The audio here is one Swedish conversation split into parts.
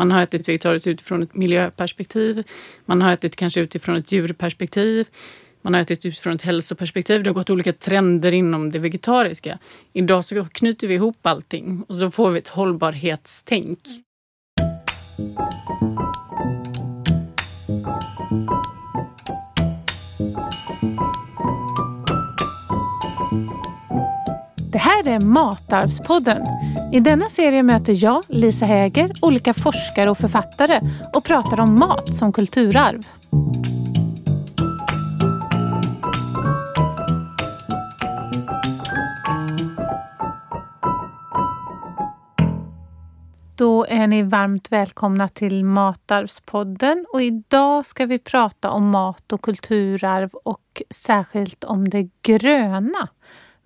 Man har ätit vegetariskt utifrån ett miljöperspektiv. Man har ätit kanske utifrån ett djurperspektiv. Man har ätit utifrån ett hälsoperspektiv. Det har gått olika trender inom det vegetariska. Idag så knyter vi ihop allting och så får vi ett hållbarhetstänk. Mm. Här är Matarvspodden. I denna serie möter jag, Lisa Häger, olika forskare och författare och pratar om mat som kulturarv. Då är ni varmt välkomna till Matarvspodden och idag ska vi prata om mat och kulturarv och särskilt om det gröna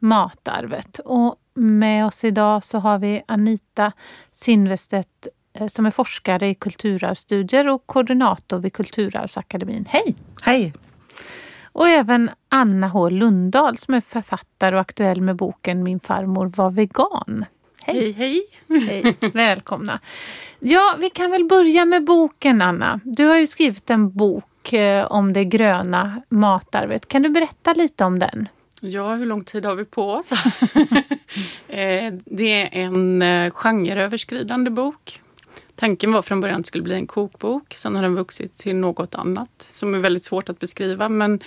matarvet. Och med oss idag så har vi Anita Sinvestedt eh, som är forskare i kulturarvsstudier och koordinator vid Kulturarvsakademin. Hej! Hej! Och även Anna H Lundahl som är författare och aktuell med boken Min farmor var vegan. Hej, hej! Hej. Välkomna! Ja, vi kan väl börja med boken Anna. Du har ju skrivit en bok eh, om det gröna matarvet. Kan du berätta lite om den? Ja, hur lång tid har vi på oss? Eh, det är en eh, genreöverskridande bok. Tanken var från början att det skulle bli en kokbok. Sen har den vuxit till något annat som är väldigt svårt att beskriva. Men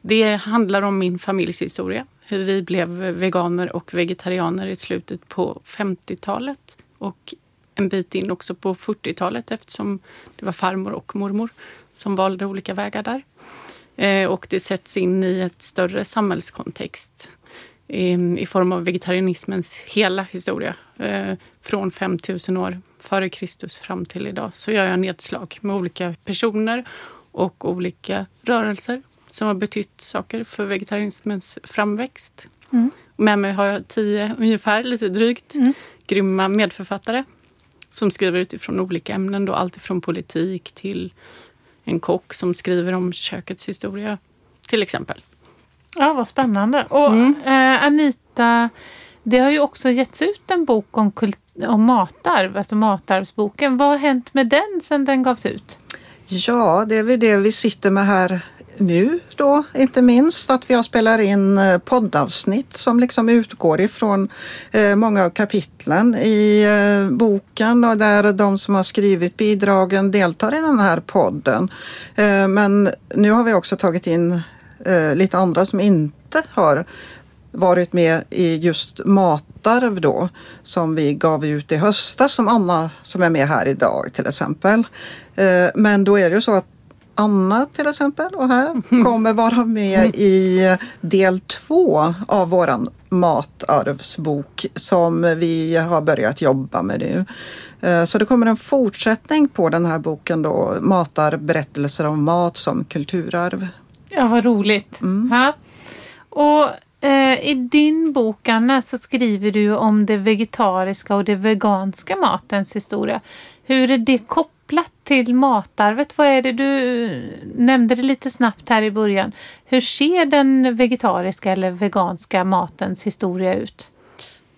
det handlar om min familjs historia. Hur vi blev veganer och vegetarianer i slutet på 50-talet. Och en bit in också på 40-talet eftersom det var farmor och mormor som valde olika vägar där. Eh, och det sätts in i ett större samhällskontext i form av vegetarianismens hela historia. Eh, från 5000 år före Kristus fram till idag så gör jag nedslag med olika personer och olika rörelser som har betytt saker för vegetarianismens framväxt. Mm. Med mig har jag tio, ungefär, lite drygt, mm. grymma medförfattare som skriver utifrån olika ämnen. Då, allt från politik till en kock som skriver om kökets historia, till exempel. Ja, vad spännande. Och mm. eh, Anita, det har ju också getts ut en bok om, om matarv, alltså Matarvsboken. Vad har hänt med den sedan den gavs ut? Ja, det är väl det vi sitter med här nu då, inte minst att vi har spelat in eh, poddavsnitt som liksom utgår ifrån eh, många av kapitlen i eh, boken och där de som har skrivit bidragen deltar i den här podden. Men nu har vi också tagit in lite andra som inte har varit med i just Matarv då som vi gav ut i höstas som Anna som är med här idag till exempel. Men då är det ju så att Anna till exempel och här kommer vara med i del två av våran matarvsbok som vi har börjat jobba med nu. Eh, så det kommer en fortsättning på den här boken då, Matar berättelser om mat som kulturarv. Ja, vad roligt. Mm. Och eh, i din bok Anna så skriver du om det vegetariska och det veganska matens historia. Hur är det kopplat kopplat till matarvet. Vad är det du nämnde det lite snabbt här i början. Hur ser den vegetariska eller veganska matens historia ut?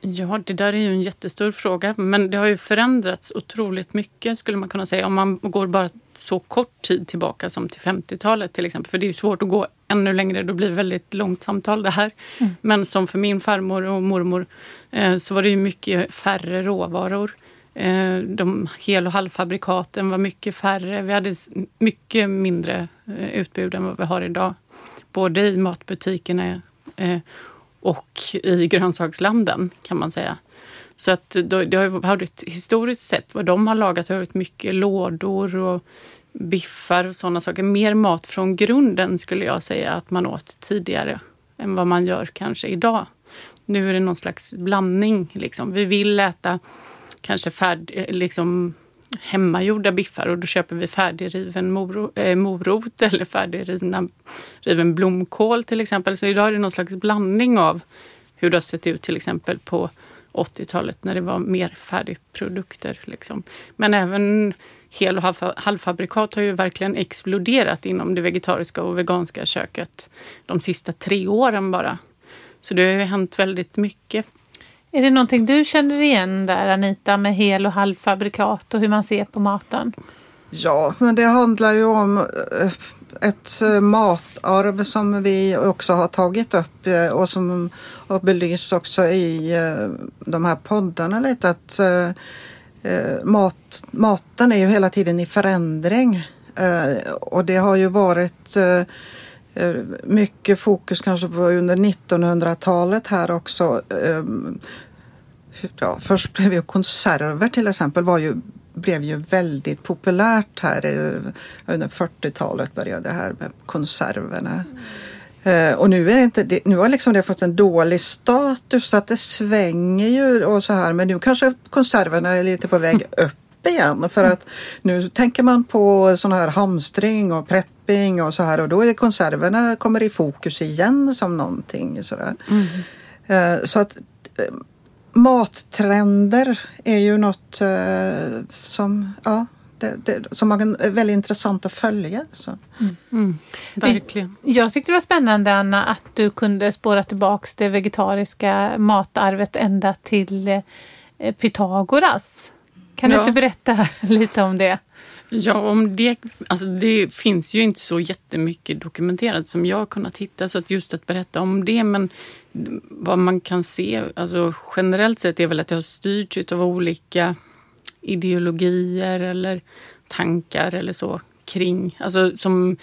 Ja, det där är ju en jättestor fråga, men det har ju förändrats otroligt mycket skulle man kunna säga om man går bara så kort tid tillbaka som till 50-talet till exempel. För det är ju svårt att gå ännu längre, då blir det väldigt långt samtal det här. Mm. Men som för min farmor och mormor eh, så var det ju mycket färre råvaror. Eh, de hel och halvfabrikaten var mycket färre. Vi hade mycket mindre eh, utbud än vad vi har idag. Både i matbutikerna eh, och i grönsakslanden kan man säga. Så att det har varit historiskt sett vad de har lagat har varit mycket lådor och biffar och sådana saker. Mer mat från grunden skulle jag säga att man åt tidigare än vad man gör kanske idag. Nu är det någon slags blandning. Liksom. Vi vill äta kanske färd, eh, liksom hemmagjorda biffar och då köper vi färdigriven moro, eh, morot eller färdigriven blomkål till exempel. Så idag är det någon slags blandning av hur det har sett ut till exempel på 80-talet när det var mer färdigprodukter. Liksom. Men även hel och halvfabrikat har ju verkligen exploderat inom det vegetariska och veganska köket de sista tre åren bara. Så det har ju hänt väldigt mycket är det någonting du känner igen där Anita med hel och halvfabrikat och hur man ser på maten? Ja, men det handlar ju om eh, ett eh, matarv som vi också har tagit upp eh, och som har belysts också i de här poddarna lite att mat, maten är ju hela tiden i förändring och det har ju varit Eh, mycket fokus kanske på under 1900-talet här också. Ehm, ja, först blev ju konserver till exempel var ju blev ju väldigt populärt här. Under 40-talet började det här med konserverna. Mm. och nu, är det inte, nu har liksom det fått en dålig status så att det svänger ju och så här. Men nu kanske konserverna är lite på väg upp igen. För att nu tänker man på sån här hamstring och prepping och så här och då är konserverna kommer i fokus igen som någonting sådär. Mm. Eh, så att eh, mattrender är ju något eh, som, ja, det, det, som är väldigt intressant att följa. Så. Mm. Mm, verkligen. Jag tyckte det var spännande Anna att du kunde spåra tillbaks det vegetariska matarvet ända till Pythagoras. Kan ja. du inte berätta lite om det? Ja, om det, alltså det finns ju inte så jättemycket dokumenterat som jag har kunnat hitta, så att just att berätta om det. Men vad man kan se, alltså generellt sett är väl att det har styrts av olika ideologier eller tankar eller så kring, alltså som,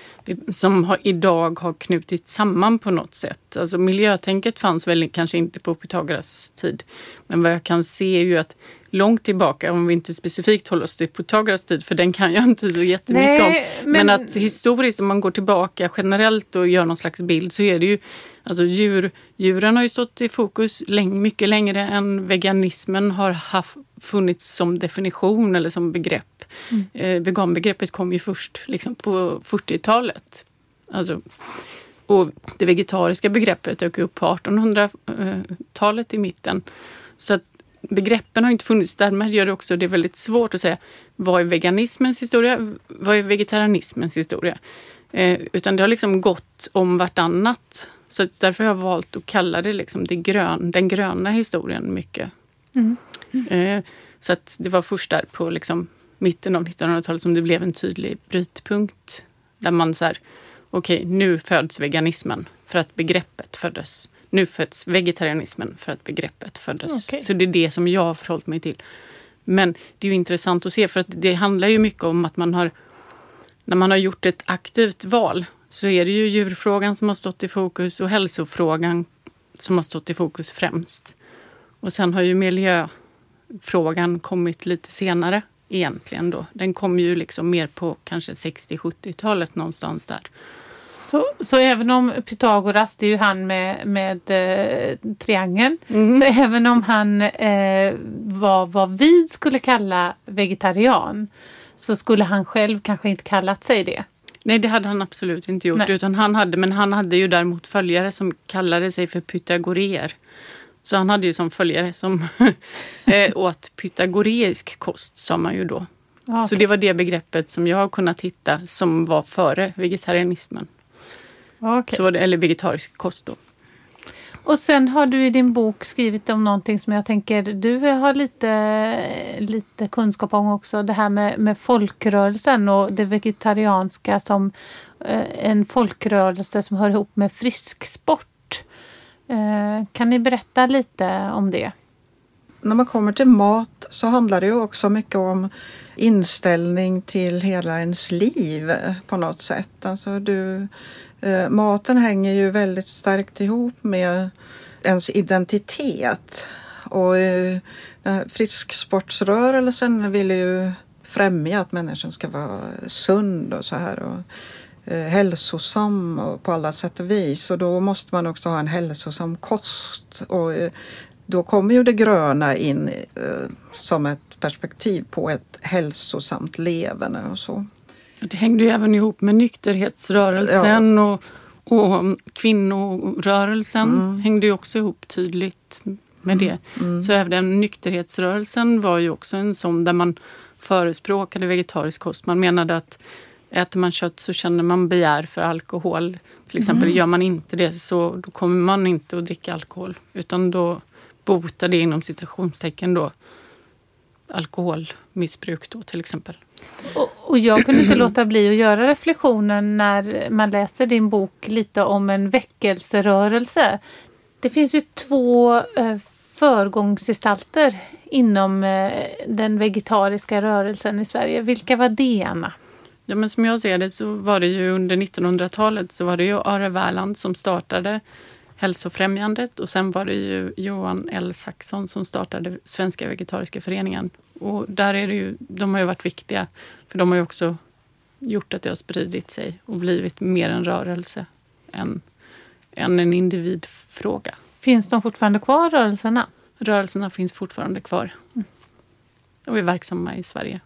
som har, idag har knutits samman på något sätt. Alltså miljötänket fanns väl kanske inte på Pythagoras tid. Men vad jag kan se är ju att långt tillbaka, om vi inte specifikt håller oss till Pythagoras tid, för den kan jag inte så jättemycket Nej, om. Men... men att historiskt, om man går tillbaka generellt och gör någon slags bild, så är det ju Alltså djur, djuren har ju stått i fokus länge, mycket längre än veganismen har haft, funnits som definition eller som begrepp. Mm. Eh, veganbegreppet kom ju först liksom på 40-talet. Alltså, och det vegetariska begreppet dök upp på 1800-talet i mitten. Så att begreppen har inte funnits. Därmed gör det också det väldigt svårt att säga vad är veganismens historia? Vad är vegetarianismens historia? Eh, utan det har liksom gått om vartannat. Så därför har jag valt att kalla det liksom det grön, den gröna historien mycket. Mm. Eh, så att det var först där på liksom mitten av 1900-talet som det blev en tydlig brytpunkt. Där man så här, okej, okay, nu föds veganismen för att begreppet föddes. Nu föds vegetarianismen för att begreppet föddes. Okay. Så det är det som jag har förhållit mig till. Men det är ju intressant att se för att det handlar ju mycket om att man har när man har gjort ett aktivt val så är det ju djurfrågan som har stått i fokus och hälsofrågan som har stått i fokus främst. Och sen har ju miljöfrågan kommit lite senare egentligen då. Den kom ju liksom mer på kanske 60-70-talet någonstans där. Så, så även om Pythagoras, det är ju han med, med eh, triangeln, mm. så även om han eh, var vad vi skulle kalla vegetarian så skulle han själv kanske inte kallat sig det. Nej, det hade han absolut inte gjort. Utan han hade, men han hade ju däremot följare som kallade sig för pythagoreer. Så han hade ju som följare som eh, åt pythagoreisk kost, sa man ju då. Okay. Så det var det begreppet som jag har kunnat hitta som var före vegetarianismen. Okay. Så, eller vegetarisk kost då. Och sen har du i din bok skrivit om någonting som jag tänker du har lite, lite kunskap om också. Det här med, med folkrörelsen och det vegetarianska som eh, en folkrörelse som hör ihop med frisksport. Eh, kan ni berätta lite om det? När man kommer till mat så handlar det ju också mycket om inställning till hela ens liv på något sätt. Alltså du Eh, maten hänger ju väldigt starkt ihop med ens identitet. Och eh, frisksportsrörelsen vill ju främja att människan ska vara sund och så här. Och, eh, hälsosam och på alla sätt och vis. Och då måste man också ha en hälsosam kost. Och eh, då kommer ju det gröna in eh, som ett perspektiv på ett hälsosamt levande och så. Det hängde ju även ihop med nykterhetsrörelsen ja. och, och kvinnorörelsen. Mm. hängde ju också ihop tydligt med det. Mm. mm. Så även nykterhetsrörelsen var ju också en sån där man förespråkade vegetarisk kost. Man menade att äter man kött så känner man begär för alkohol. Till exempel mm. gör man inte det så då kommer man inte att dricka alkohol. Utan då bota det inom citationstecken då alkoholmissbruk då till exempel. Och, och, jag kunde inte låta bli att göra reflektionen när man läser din bok lite om en väckelserörelse. Det finns ju två eh, förgångsgestalter inom eh, den vegetariska rörelsen i Sverige. Vilka var det, Anna? Ja, men som jag ser det så var det ju under 1900-talet så var det ju Are Wärland som startade Hälsofrämjandet och sen var det ju Johan L Saxon som startade Svenska Vegetariska Föreningen. Och där är det ju, de har ju varit viktiga för de har ju också gjort att det har spridit sig och blivit mer en rörelse än, än en individfråga. Finns de fortfarande kvar, rörelserna? Rörelserna finns fortfarande kvar. Och är verksamma i Sverige.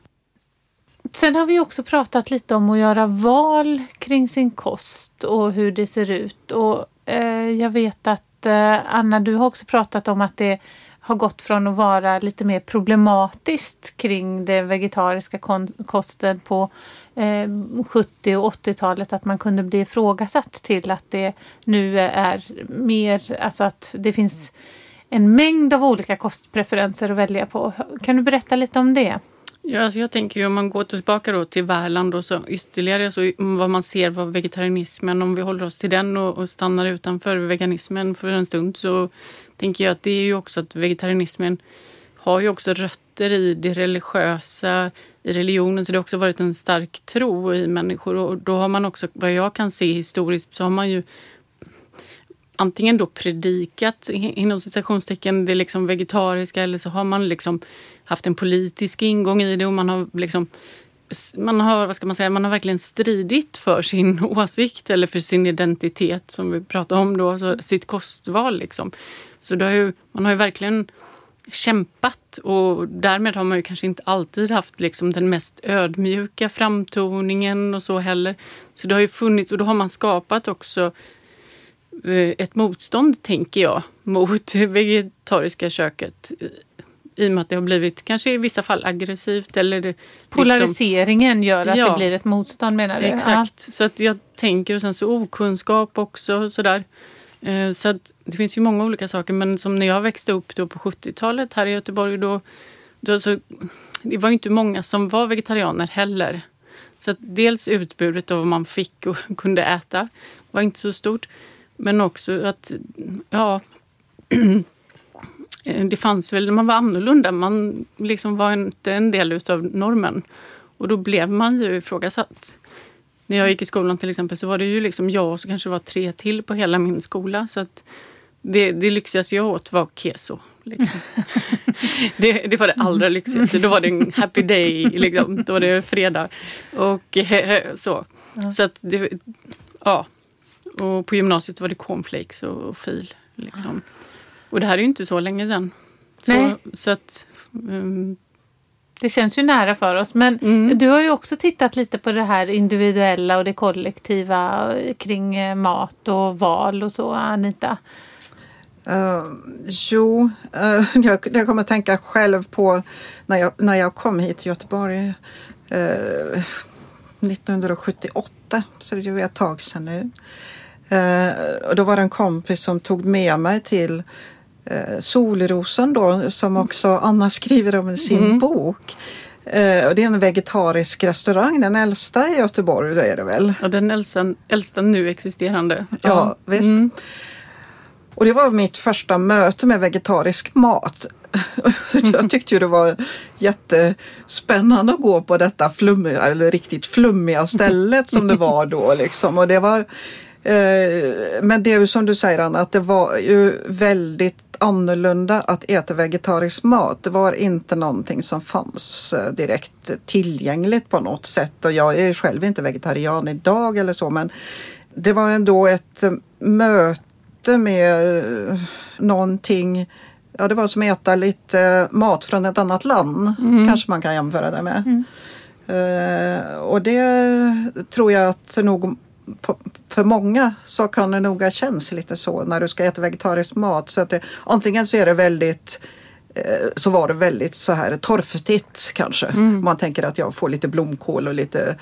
Sen har vi också pratat lite om att göra val kring sin kost och hur det ser ut. Och eh, jag vet att eh, Anna, du har också pratat om att det har gått från att vara lite mer problematiskt kring den vegetariska kosten på eh, 70 och 80-talet. Att man kunde bli ifrågasatt till att det nu är mer, alltså att det finns en mängd av olika kostpreferenser att välja på. Kan du berätta lite om det? Ja, alltså jag tänker ju om man går tillbaka då till Värland och så ytterligare så vad man ser vad vegetarianismen, om vi håller oss till den och, och stannar utanför veganismen för en stund så tänker jag att det är ju också att vegetarianismen har ju också rötter i det religiösa, i religionen, så det har också varit en stark tro i människor och då har man också, vad jag kan se historiskt, så har man ju antingen då predikat inom citationstecken det liksom vegetariska eller så har man liksom haft en politisk ingång i det och man har liksom man har, vad ska man säga, man har verkligen stridit för sin åsikt eller för sin identitet som vi pratade om då, så sitt kostval liksom. Så det har ju, man har ju verkligen kämpat och därmed har man ju kanske inte alltid haft liksom den mest ödmjuka framtoningen och så heller. Så det har ju funnits och då har man skapat också eh, ett motstånd, tänker jag, mot det vegetariska köket i och med att det har blivit kanske i vissa fall aggressivt. Eller liksom, Polariseringen gör att ja, det blir ett motstånd menar du? Exakt. Ja. Så att jag tänker och sen så okunskap också. Sådär. Eh, så att det finns ju många olika saker men som när jag växte upp då på 70-talet här i Göteborg då, då alltså, det var inte många som var vegetarianer heller. Så att dels utbudet av vad man fick och kunde äta var inte så stort. Men också att, ja, det fanns väl, man var annorlunda, man liksom var inte en del utav normen. Och då blev man ju ifrågasatt. När jag gick i skolan till exempel så var det ju liksom jag och så kanske det var tre till på hela min skola. Så att det, det lyxigaste jag åt var keso. Liksom. det, det, var det allra lyxigaste. Då var det en happy day, liksom. då var det fredag. Och så. Så att det, ja. Och på gymnasiet var det cornflakes och, och fil. Liksom. Och det här är ju inte så länge sedan. Så, Nej. så att, um... det känns ju nära för oss. Men mm. du har ju också tittat lite på det här individuella och det kollektiva kring eh, mat och val och så, Anita. Uh, jo, uh, jag, jag kommer att tänka själv på när jag, när jag kom hit till Göteborg uh, 1978, så det är ju ett tag sedan nu. Uh, och då var det en kompis som tog med mig till Solrosen då som också Anna skriver om i sin mm. bok. Eh, och det är en vegetarisk restaurang, den äldsta i Göteborg, då är det väl? Ja, den äldsta, äldsta nu existerande. Ja, ja visst. Mm. Och det var mitt första möte med vegetarisk mat. Så jag tyckte ju det var jättespännande att gå på detta flummiga, eller riktigt flummiga stället som det var då. Liksom. Och det var, eh, men det är ju som du säger Anna, att det var ju väldigt annorlunda att äta vegetarisk mat. Det var inte någonting som fanns eh, direkt tillgängligt på något sätt och jag är själv inte vegetarian idag eller så men det var ändå ett eh, möte med eh, någonting Ja, det var som att äta lite mat från ett annat land, mm. kanske man kan jämföra det med. Mm. Och det tror jag att nog för många så kan det nog ha känts lite så när du ska äta vegetarisk mat. Så att det, antingen så är det väldigt eh, så var det väldigt så här torftigt kanske. Mm. Man tänker att jag får lite blomkål och lite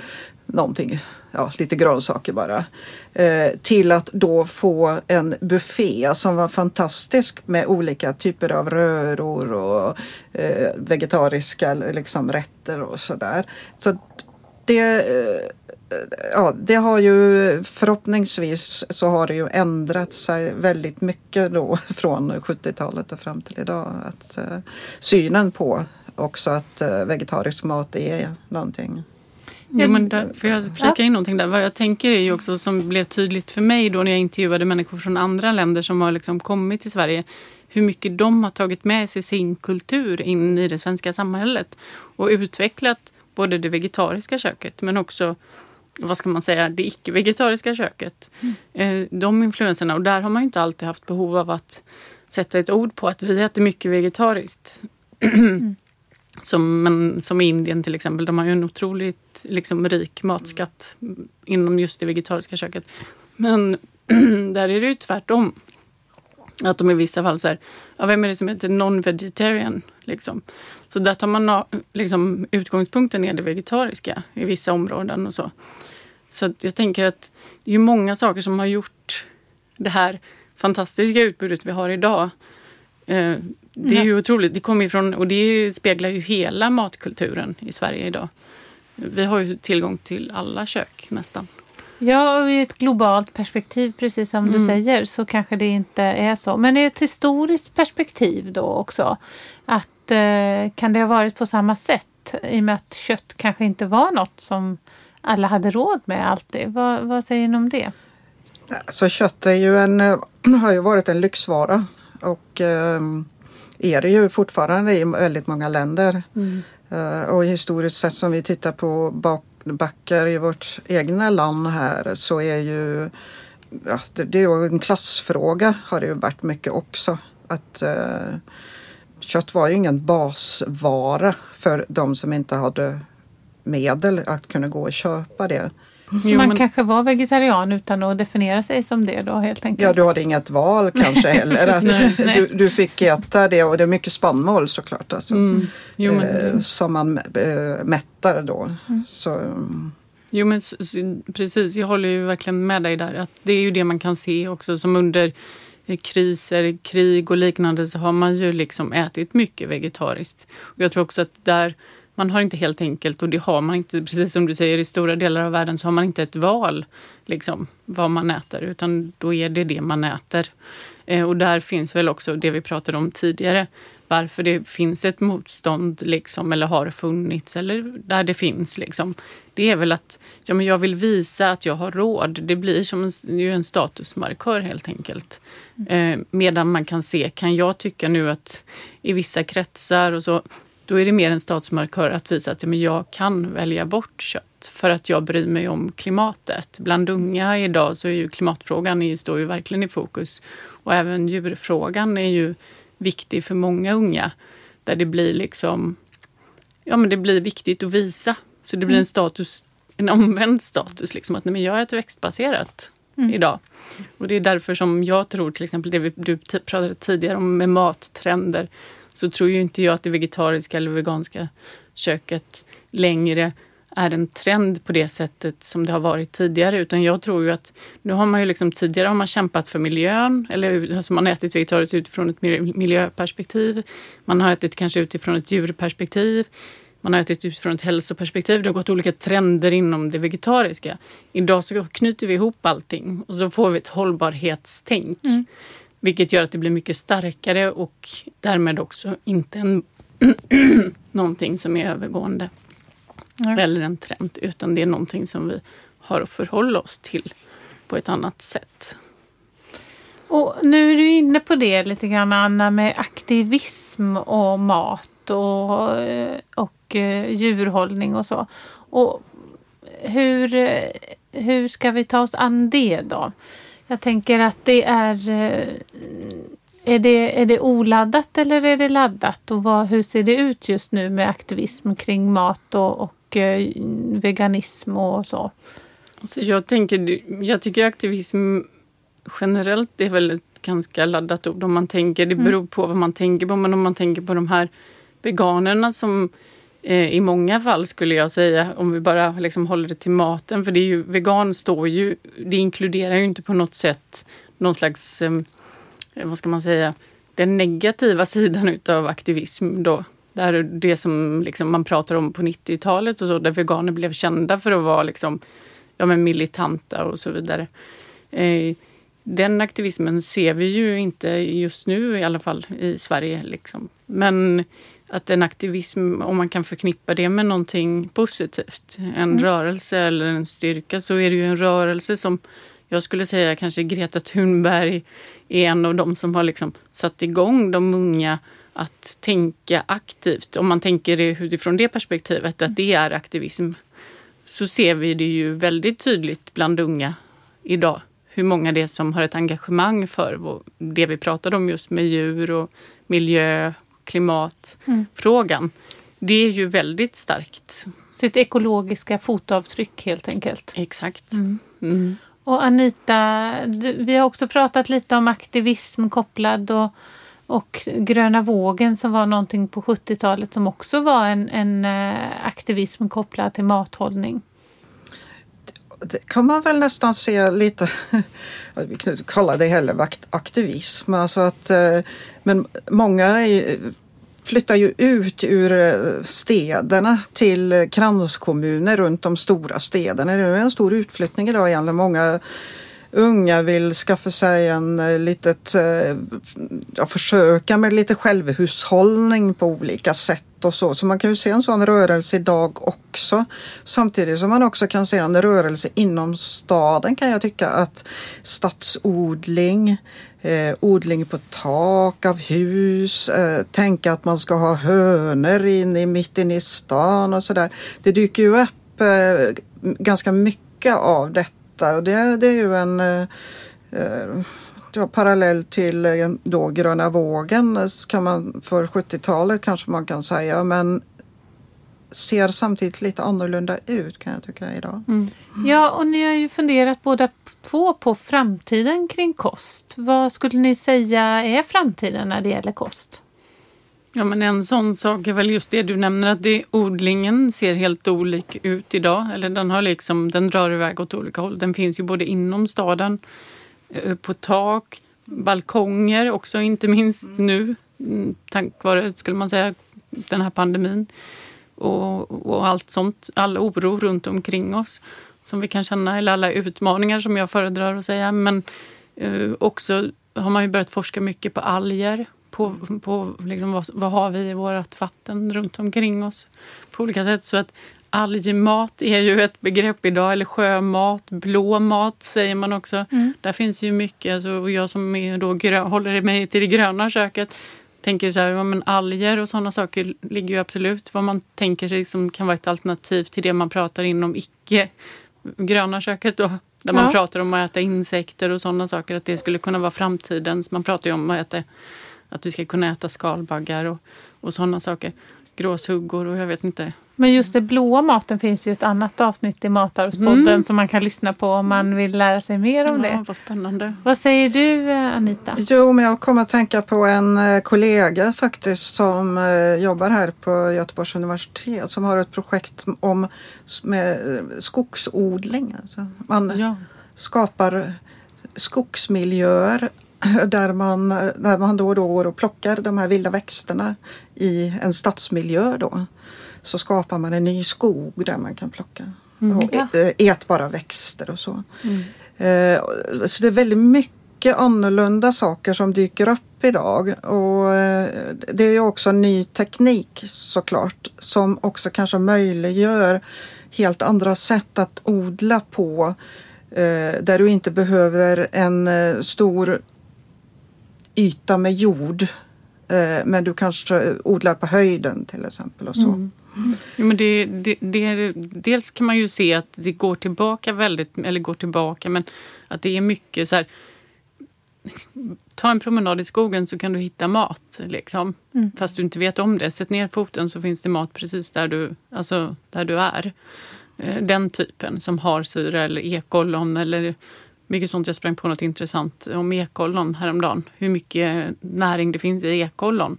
någonting, ja, lite grönsaker bara. Eh, till att då få en buffé som var fantastisk med olika typer av röror och eh, vegetariska liksom, rätter och sådär. Så det, eh, ja, det har ju förhoppningsvis så har det ju ändrat sig väldigt mycket då från 70-talet och fram till idag. Att, eh, synen på också att eh, vegetarisk mat är någonting. Ja, men där, får jag flika in någonting där? Vad jag tänker är ju också som blev tydligt för mig då när jag intervjuade människor från andra länder som har liksom kommit till Sverige. Hur mycket de har tagit med sig sin kultur in i det svenska samhället och utvecklat både det vegetariska köket men också vad ska man säga, det icke-vegetariska köket. Mm. De influenserna, och där har man ju inte alltid haft behov av att sätta ett ord på att vi äter mycket vegetariskt. Mm. Som, men, som i Indien till exempel, de har ju en otroligt liksom, rik matskatt inom just det vegetariska köket. Men där är det ju tvärtom. Att de i vissa fall säger, ja, vem är det som heter non-vegetarian? Liksom. Så där tar man liksom, utgångspunkten är det vegetariska i vissa områden och så. Så jag tänker att det är många saker som har gjort det här fantastiska utbudet vi har idag. Eh, det är ju otroligt. Det kommer ifrån, och det speglar ju hela matkulturen i Sverige idag. Vi har ju tillgång till alla kök nästan. Ja, och i ett globalt perspektiv, precis som mm. du säger, så kanske det inte är så. Men i ett historiskt perspektiv då också, att kan det ha varit på samma sätt? I och med att kött kanske inte var något som alla hade råd med alltid. Vad, vad säger ni om det? Så kött är ju en, eh, har ju varit en lyxvara och eh, är det ju fortfarande i väldigt många länder. Mm. Eh, och historiskt sett som vi tittar på bak, backar i vårt egna land här så är ju ja, det, är en klassfråga har det ju varit mycket också. Att eh, Kött var ju ingen basvara för de som inte hade medel att kunna gå och köpa det. Så jo, man men... kanske var vegetarian utan att definiera sig som det då helt enkelt? Ja, du hade inget val kanske heller. Att nej, nej. Du, du, fick äta det och det är mycket spannmål såklart. Alltså, mm. jo, men... eh, som man eh, mättar då. Mm. Så, Jo men precis, jag håller ju verkligen med dig där. Att det är ju det man kan se också som under kriser, krig och liknande så har man ju liksom ätit mycket vegetariskt. Och jag tror också att där man har inte helt enkelt, och det har man inte, precis som du säger, i stora delar av världen så har man inte ett val liksom, vad man äter, utan då är det det man äter. Eh, och där finns väl också det vi pratade om tidigare, varför det finns ett motstånd, liksom, eller har funnits, eller där det finns. Liksom. Det är väl att ja, men jag vill visa att jag har råd. Det blir som en, det en statusmarkör helt enkelt. Eh, medan man kan se, kan jag tycka nu att i vissa kretsar och så då är det mer en statsmarkör att visa att men jag kan välja bort kött för att jag bryr mig om klimatet. Bland unga idag så är ju klimatfrågan står ju verkligen i fokus. Och även djurfrågan är ju viktig för många unga. Där det blir liksom, ja men det blir viktigt att visa. Så det blir en mm. status, en omvänd status, liksom att nej, men jag äter växtbaserat mm. idag. Och det är därför som jag tror till exempel det vi, du pratade tidigare om med mattrender så tror ju inte jag att det vegetariska eller veganska köket längre är en trend på det sättet som det har varit tidigare. Utan jag tror ju att nu har man ju liksom tidigare har man kämpat för miljön. Eller alltså man har ätit vegetariskt utifrån ett miljöperspektiv. Man har ätit kanske utifrån ett djurperspektiv. Man har ätit utifrån ett hälsoperspektiv. Det har gått olika trender inom det vegetariska. Idag så knyter vi ihop allting och så får vi ett hållbarhetstänk. Mm. Vilket gör att det blir mycket starkare och därmed också inte en någonting som är övergående. Mm. Eller en trend, utan det är någonting som vi har att förhålla oss till på ett annat sätt. Och nu är du inne på det lite grann Anna med aktivism och mat och, och eh, djurhållning och så. Och hur, hur ska vi ta oss an det då? Jag tänker att det är... Eh, är det, är det oladdat eller är det laddat? Och vad, hur ser det ut just nu med aktivism kring mat och, och eh, veganism och så? Alltså jag, tänker, jag tycker aktivism generellt är väl ett ganska laddat ord om man tänker. Det beror på vad man tänker på. Men om man tänker på de här veganerna som eh, i många fall skulle jag säga, om vi bara liksom håller det till maten. För det är ju, vegan står ju, det inkluderar ju inte på något sätt någon slags, eh, vad ska man säga, den negativa sidan utav aktivism då. Där det som liksom man pratar om på 90-talet och så, där veganer blev kända för att vara liksom, ja, men militanta och så vidare. Eh, den aktivismen ser vi ju inte just nu i alla fall i Sverige. Liksom. Men att en aktivism, om man kan förknippa det med någonting positivt, en mm. rörelse eller en styrka, så är det ju en rörelse som jag skulle säga kanske Greta Thunberg är en av de som har liksom satt igång de unga att tänka aktivt. Om man tänker det utifrån det perspektivet, att det är aktivism, så ser vi det ju väldigt tydligt bland unga idag. Hur många det är som har ett engagemang för det vi pratade om just med djur och miljö, klimatfrågan. Mm. Det är ju väldigt starkt. Sitt ekologiska fotavtryck helt enkelt. Exakt. Mm. Mm. Och Anita, du, vi har också pratat lite om aktivism kopplad och, och gröna vågen som var någonting på 70-talet som också var en, en eh, aktivism kopplad till mathållning. Det kan man väl nästan se lite, vi kan inte kalla det heller aktivism, alltså att, eh, men många är, flyttar ju ut ur eh, städerna till kranskommuner runt de stora städerna. Det är en stor utflyttning idag egentligen. Många unga vill skaffa sig en eh, litet, eh, ja, försöka med lite självhushållning på olika sätt och så. Så man kan ju se en sån rörelse idag också. Samtidigt som man också kan se en rörelse inom staden kan jag tycka att stadsodling, eh, odling på tak av hus, eh, tänka att man ska ha hönor in i mitten i stan och sådär. Det dyker ju upp eh, ganska mycket av detta och det, det är ju en eh, eh, ja, parallell till eh, då gröna vågen kan man för 70-talet kanske man kan säga men ser samtidigt lite annorlunda ut kan jag tycka idag. Mm. Ja och ni har ju funderat båda två på framtiden kring kost. Vad skulle ni säga är framtiden när det gäller kost? Ja, men en sån sak är väl just det du nämner att det, odlingen ser helt olik ut idag. Eller den, har liksom, den drar iväg åt olika håll. Den finns ju både inom staden, eh, på tak, balkonger också inte minst mm. nu mm, tack vare, skulle man säga, den här pandemin. Och, och allt sånt, all oro runt omkring oss som vi kan känna, eller alla utmaningar som jag föredrar att säga. Men eh, också har man ju börjat forska mycket på alger. På, på liksom vad, vad har vi i vårt vatten runt omkring oss på olika sätt. Så att algmat är ju ett begrepp idag, eller sjömat, blå mat säger man också. Mm. Där finns ju mycket, alltså, och jag som är då grö, håller mig till det gröna köket tänker så här, ja, men alger och sådana saker ligger ju absolut vad man tänker sig som kan vara ett alternativ till det man pratar inom icke gröna köket då. Där man pratar om att äta insekter och sådana saker. Att det skulle kunna vara framtidens. Man pratar ju om att, äta, att vi ska kunna äta skalbaggar och, och sådana saker. Gråshuggor och jag vet inte. Men just det blåa maten finns ju ett annat avsnitt i Matarvspodden mm. som man kan lyssna på om man vill lära sig mer om ja, det. Vad spännande. Vad säger du Anita? Jo, men jag kommer att tänka på en eh, kollega faktiskt som eh, jobbar här på Göteborgs universitet som har ett projekt om med eh, skogsodling. Alltså man ja. skapar skogsmiljöer där man, där man då och då går och plockar de här vilda växterna i en stadsmiljö då så skapar man en ny skog där man kan plocka mm, och ja. ätbara växter och så. Mm. Eh, så det är väldigt mycket annorlunda saker som dyker upp idag och eh, det är också ny teknik såklart som också kanske möjliggör helt andra sätt att odla på eh, där du inte behöver en stor yta med jord men du kanske odlar på höjden till exempel och så. Mm. Ja, men det, det, det, dels kan man ju se att det går tillbaka väldigt, eller går tillbaka, men att det är mycket så här ta en promenad i skogen så kan du hitta mat. Liksom. Mm. Fast du inte vet om det. Sätt ner foten så finns det mat precis där du, alltså, där du är. Eh, den typen som har syra eller ekollon eller mycket sånt. Jag sprang på något intressant om ekollon häromdagen. Hur mycket näring det finns i ekollon.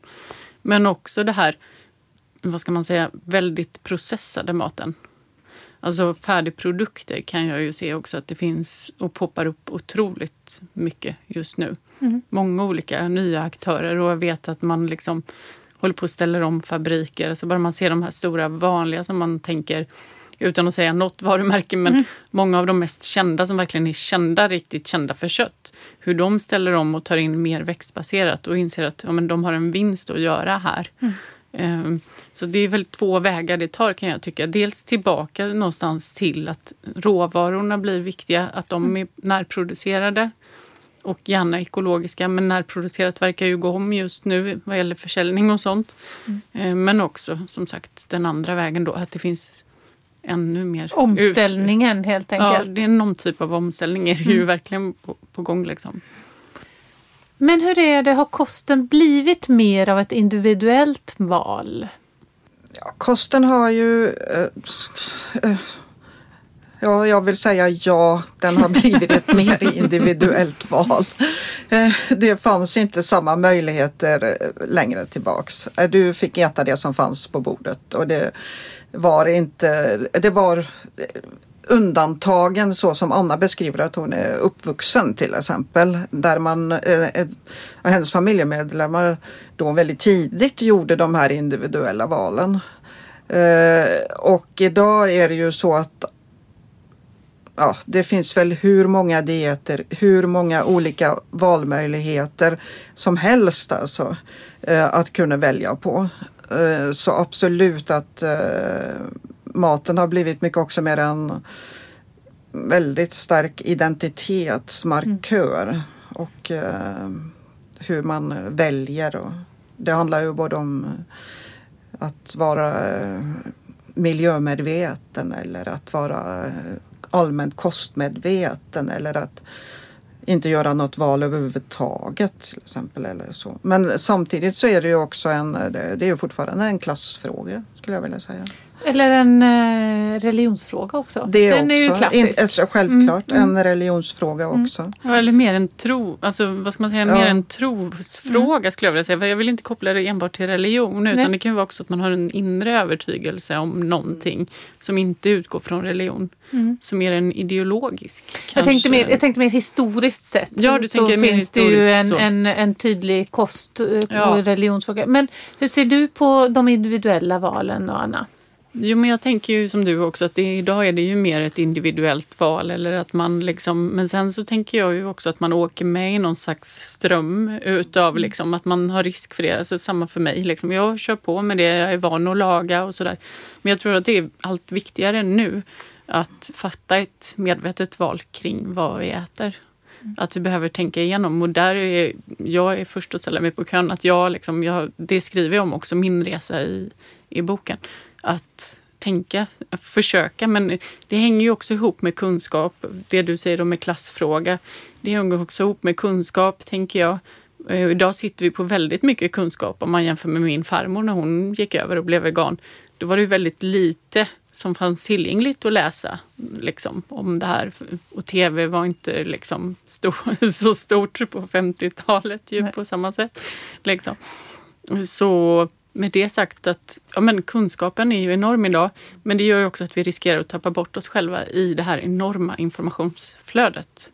Men också det här, vad ska man säga, väldigt processade maten. Alltså färdigprodukter kan jag ju se också att det finns och poppar upp otroligt mycket just nu. Mm. Många olika nya aktörer och jag vet att man liksom håller på att ställa om fabriker. Alltså bara man ser de här stora vanliga som man tänker utan att säga något varumärke, men mm. många av de mest kända som verkligen är kända, riktigt kända för kött. Hur de ställer om och tar in mer växtbaserat och inser att ja, men de har en vinst att göra här. Mm. Ehm, så det är väl två vägar det tar kan jag tycka. Dels tillbaka någonstans till att råvarorna blir viktiga, att de mm. är närproducerade och gärna ekologiska. Men närproducerat verkar ju gå om just nu vad gäller försäljning och sånt. Mm. Ehm, men också som sagt den andra vägen då, att det finns ännu mer... Omställningen ut. helt enkelt. Ja, det är någon typ av omställning är det ju mm. verkligen på, på gång. Liksom. Men hur är det, har kosten blivit mer av ett individuellt val? Ja, kosten har ju... Äh, äh, ja, jag vill säga ja, den har blivit ett mer individuellt val. Äh, det fanns inte samma möjligheter längre tillbaks. Du fick äta det som fanns på bordet och det var inte... Det var undantagen så som Anna beskriver att hon är uppvuxen till exempel. Där man, eh, hennes familjemedlemmar då väldigt tidigt gjorde de här individuella valen. Eh, och idag är det ju så att ja, det finns väl hur många dieter, hur många olika valmöjligheter som helst alltså eh, att kunna välja på. Eh, så absolut att eh, maten har blivit mycket också mer en väldigt stark identitetsmarkör mm. och hur man väljer. Och det handlar ju både om att vara miljömedveten eller att vara allmänt kostmedveten eller att inte göra något val överhuvudtaget till exempel. Eller så. Men samtidigt så är det ju också en, det är ju fortfarande en klassfråga skulle jag vilja säga. Eller en eh, religionsfråga också. Det Den också. är ju klassisk. In, alltså, självklart mm, en religionsfråga mm. också. Ja, eller mer en tro, alltså vad ska man säga, ja. mer en trosfråga mm. skulle jag vilja säga. För jag vill inte koppla det enbart till religion utan Nej. det kan vara också att man har en inre övertygelse om någonting som inte utgår från religion. Mm. Som mer en ideologisk. Jag tänkte, mer, jag tänkte mer historiskt sett. Ja, du så finns det ju en, en, en, tydlig kost och ja. religionsfråga. Men hur ser du på de individuella valen, Anna? Jo, men jag tänker ju som du också att det, idag är det ju mer ett individuellt val. Eller att man liksom, men sen så tänker jag ju också att man åker med i någon slags ström utav mm. liksom, att man har risk för det. Alltså, samma för mig. Liksom. Jag kör på med det, jag är van att laga och sådär. Men jag tror att det är allt viktigare nu att fatta ett medvetet val kring vad vi äter. Mm. Att vi behöver tänka igenom. Och där är jag är först att ställa mig på kön. Att jag, liksom, jag, det skriver jag om också, min resa i, i boken att tänka, försöka. Men det hänger ju också ihop med kunskap. Det du säger om en klassfråga. Det hänger också ihop med kunskap, tänker jag. Eh, idag sitter vi på väldigt mycket kunskap om man jämför med min farmor när hon gick över och blev vegan. Då var det väldigt lite som fanns tillgängligt att läsa liksom, om det här. Och tv var inte liksom, stor, så stort på 50-talet ju på samma sätt. Liksom. Så med det sagt att ja, men kunskapen är ju enorm idag. Men det gör ju också att vi riskerar att tappa bort oss själva i det här enorma informationsflödet.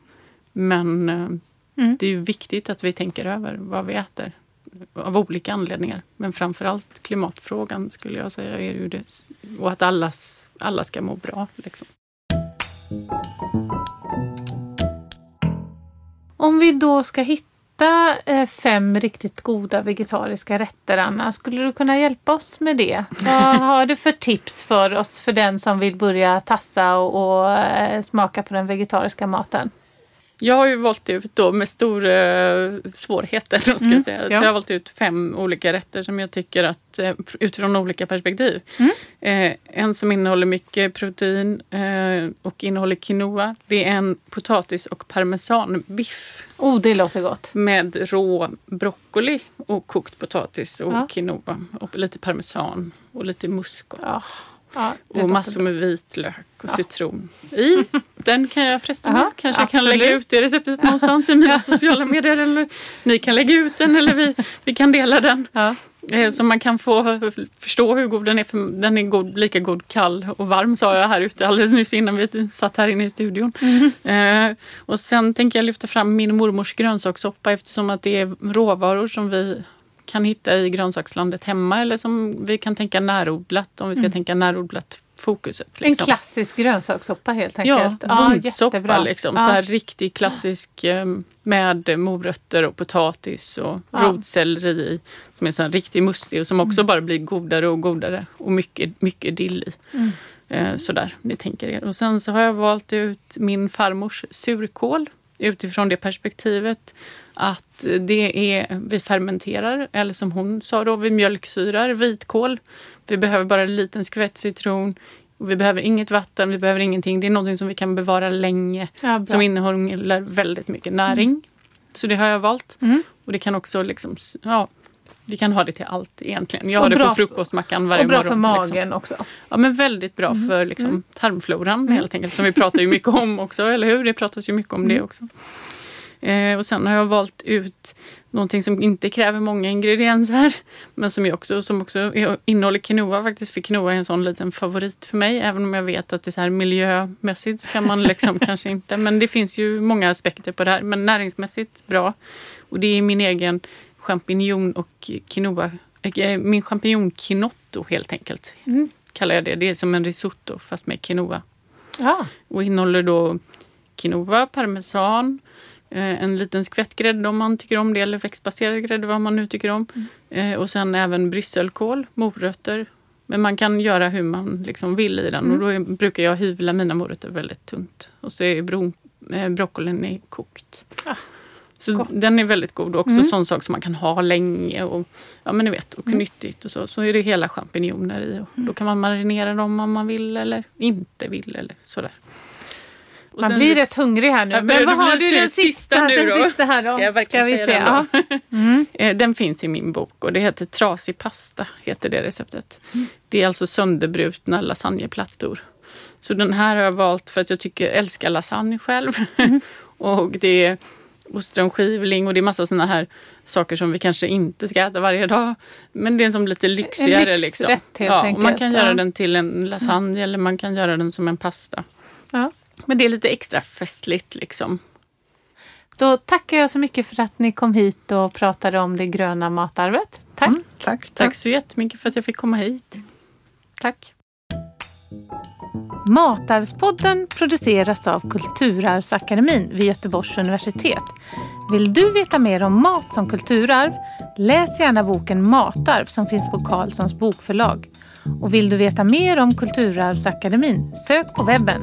Men eh, mm. det är ju viktigt att vi tänker över vad vi äter. Av olika anledningar. Men framförallt klimatfrågan skulle jag säga är ju det. Och att allas, alla ska må bra. Liksom. Om vi då ska hitta hitta eh, fem riktigt goda vegetariska rätter, Anna. Skulle du kunna hjälpa oss med det? Vad har du för tips för oss, för den som vill börja tassa och, och eh, smaka på den vegetariska maten? Jag har ju valt ut då med stora eh, svårigheter. Ska mm, jag säga. Ja. Så jag har valt ut fem olika rätter som jag tycker att utifrån olika perspektiv. Mm. Eh, en som innehåller mycket protein eh, och innehåller quinoa. Det är en potatis och parmesanbiff. Oh, det låter gott. Med rå broccoli och kokt potatis och ja. quinoa. Och lite parmesan och lite muskot. Ja. Ja, och massor med vitlök och citron i. Den kan jag fresta med. Kanske jag kan absolut. lägga ut det receptet någonstans i mina sociala medier. Eller ni kan lägga ut den eller vi, vi kan dela den. Eh, Så man kan få förstå hur god den är. För den är god, lika god kall och varm sa jag här ute alldeles nyss innan vi satt här inne i studion. Eh, och sen tänker jag lyfta fram min mormors grönsakssoppa eftersom att det är råvaror som vi kan hitta i grönsakslandet hemma eller som vi kan tänka närodlat om vi ska tänka närodlat fokuset. En Liksom. klassisk grönsakssoppa helt Ja, enkelt. bundsoppa jättebra. liksom. Ja. Så här riktig klassisk eh, med morötter och potatis och Ja. rotselleri i. Som är så här riktigt mustig och som också bara blir godare och godare. Och mycket, mycket dill i. Mm. Eh, sådär, ni tänker er. Och sen så har jag valt ut min farmors surkål utifrån det perspektivet att det är, vi fermenterar, eller som hon sa då, vi mjölksyrar vitkål. Vi behöver bara en liten skvätt citron. Vi behöver inget vatten, vi behöver ingenting. Det är någonting som vi kan bevara länge. Ja, som innehåller väldigt mycket näring. Så det har jag valt. Mm. Och det kan också liksom, ja, vi kan ha det till allt egentligen. Jag Och har det på frukostmackan varje Och bra morgon. för liksom. magen också. Ja, men väldigt bra Mm. för liksom, tarmfloran helt enkelt. Som vi pratar ju mycket om också, eller hur? Det pratas ju mycket om Mm. det också. Eh, och sen har jag valt ut någonting som inte kräver många ingredienser. Men som, jag också, som också innehåller quinoa faktiskt. För quinoa är en sån liten favorit för mig. Även om jag vet att det är så här miljömässigt ska man liksom kanske inte. Men det finns ju många aspekter på det här. Men näringsmässigt bra. Och det är min egen champinjon och quinoa. eh, Min champinjonkinotto helt enkelt. Mm. Kallar jag det. Det är som en risotto fast med quinoa. Ja. Och innehåller då quinoa, parmesan, en liten skvätt grädde om man tycker om det eller växtbaserad grädde vad man nu tycker om. Eh, och sen även brysselkål, morötter. Men man kan göra hur man liksom vill i den och då brukar jag hyvla mina morötter väldigt tunt. Och så är bro, eh, broccolin är kokt. Ah, så gott. den är väldigt god och också Mm. sån sak som man kan ha länge och ja men ni vet och nyttigt och så. Så är det hela champinjoner i och då kan man marinera dem om man vill eller inte vill eller sådär. Och Man blir rätt hungrig här nu. Jag Men vad har du den sista nu den då? sista här då? Ska jag verkligen vi säga se. den. Mm. Eh, Den finns i min bok och det heter Trasig pasta, heter det receptet. Mm. Det är alltså sönderbrutna lasagneplattor. Så den här har jag valt för att jag tycker, älskar lasagne själv. Mm. och det är ostronskivling och det är massa såna här saker som vi kanske inte ska äta varje dag. Men det är som lite lyxigare. lyxrätt, liksom. helt ja, och Man enkelt, kan ja. göra den till en lasagne eller man kan göra den som en pasta. Ja. Men det är lite extra festligt liksom. Då tackar jag så mycket för att ni kom hit och pratade om det gröna matarvet. Tack. Mm, tack, tack. Tack så jättemycket för att jag fick komma hit. Tack. Matarvspodden produceras av Kulturarvsakademin vid Göteborgs universitet. Vill du veta mer om mat som kulturarv? Läs gärna boken Matarv som finns på Carlssons bokförlag. Och vill du veta mer om Kulturarvsakademin? Sök på webben.